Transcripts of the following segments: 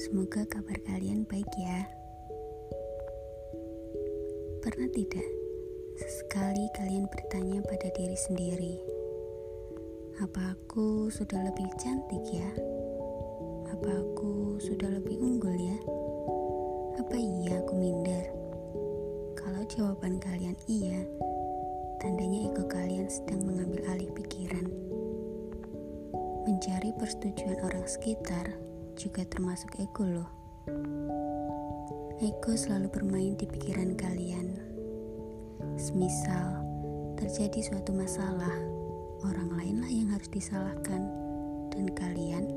Semoga kabar kalian baik ya. Pernah tidak sesekali kalian bertanya pada diri sendiri, apa aku sudah lebih cantik ya? Apa aku sudah lebih unggul ya? Apa iya aku minder? Kalau jawaban kalian iya, tandanya ego kalian sedang mengambil alih pikiran. Mencari persetujuan orang sekitar juga termasuk ego loh. Ego selalu bermain di pikiran kalian. Semisal terjadi suatu masalah, orang lainlah yang harus disalahkan dan kalian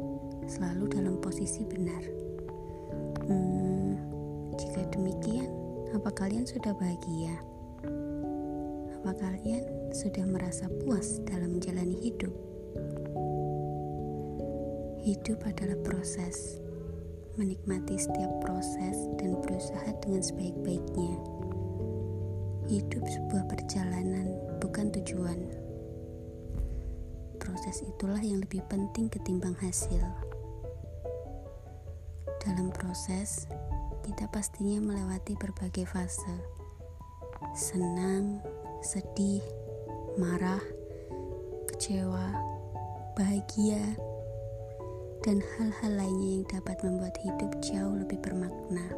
selalu dalam posisi benar. Hmm, jika demikian, apa kalian sudah bahagia? Apa kalian sudah merasa puas dalam menjalani hidup? Hidup adalah proses, menikmati setiap proses dan berusaha dengan sebaik-baiknya. Hidup sebuah perjalanan, bukan tujuan. Proses itulah yang lebih penting ketimbang hasil. Dalam proses, kita pastinya melewati berbagai fase. Senang, sedih, marah, kecewa, bahagia, dan hal-hal lainnya yang dapat membuat hidup jauh lebih bermakna.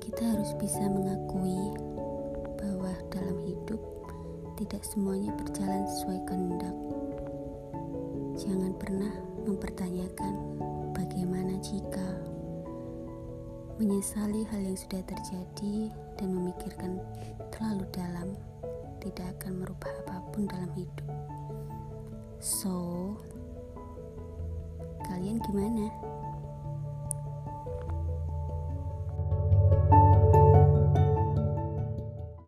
Kita harus bisa mengakui bahwa dalam hidup tidak semuanya berjalan sesuai kehendak. Jangan pernah mempertanyakan bagaimana jika menyesali hal yang sudah terjadi dan memikirkan terlalu dalam tidak akan merubah apa pun dalam hidup. So, kalian gimana?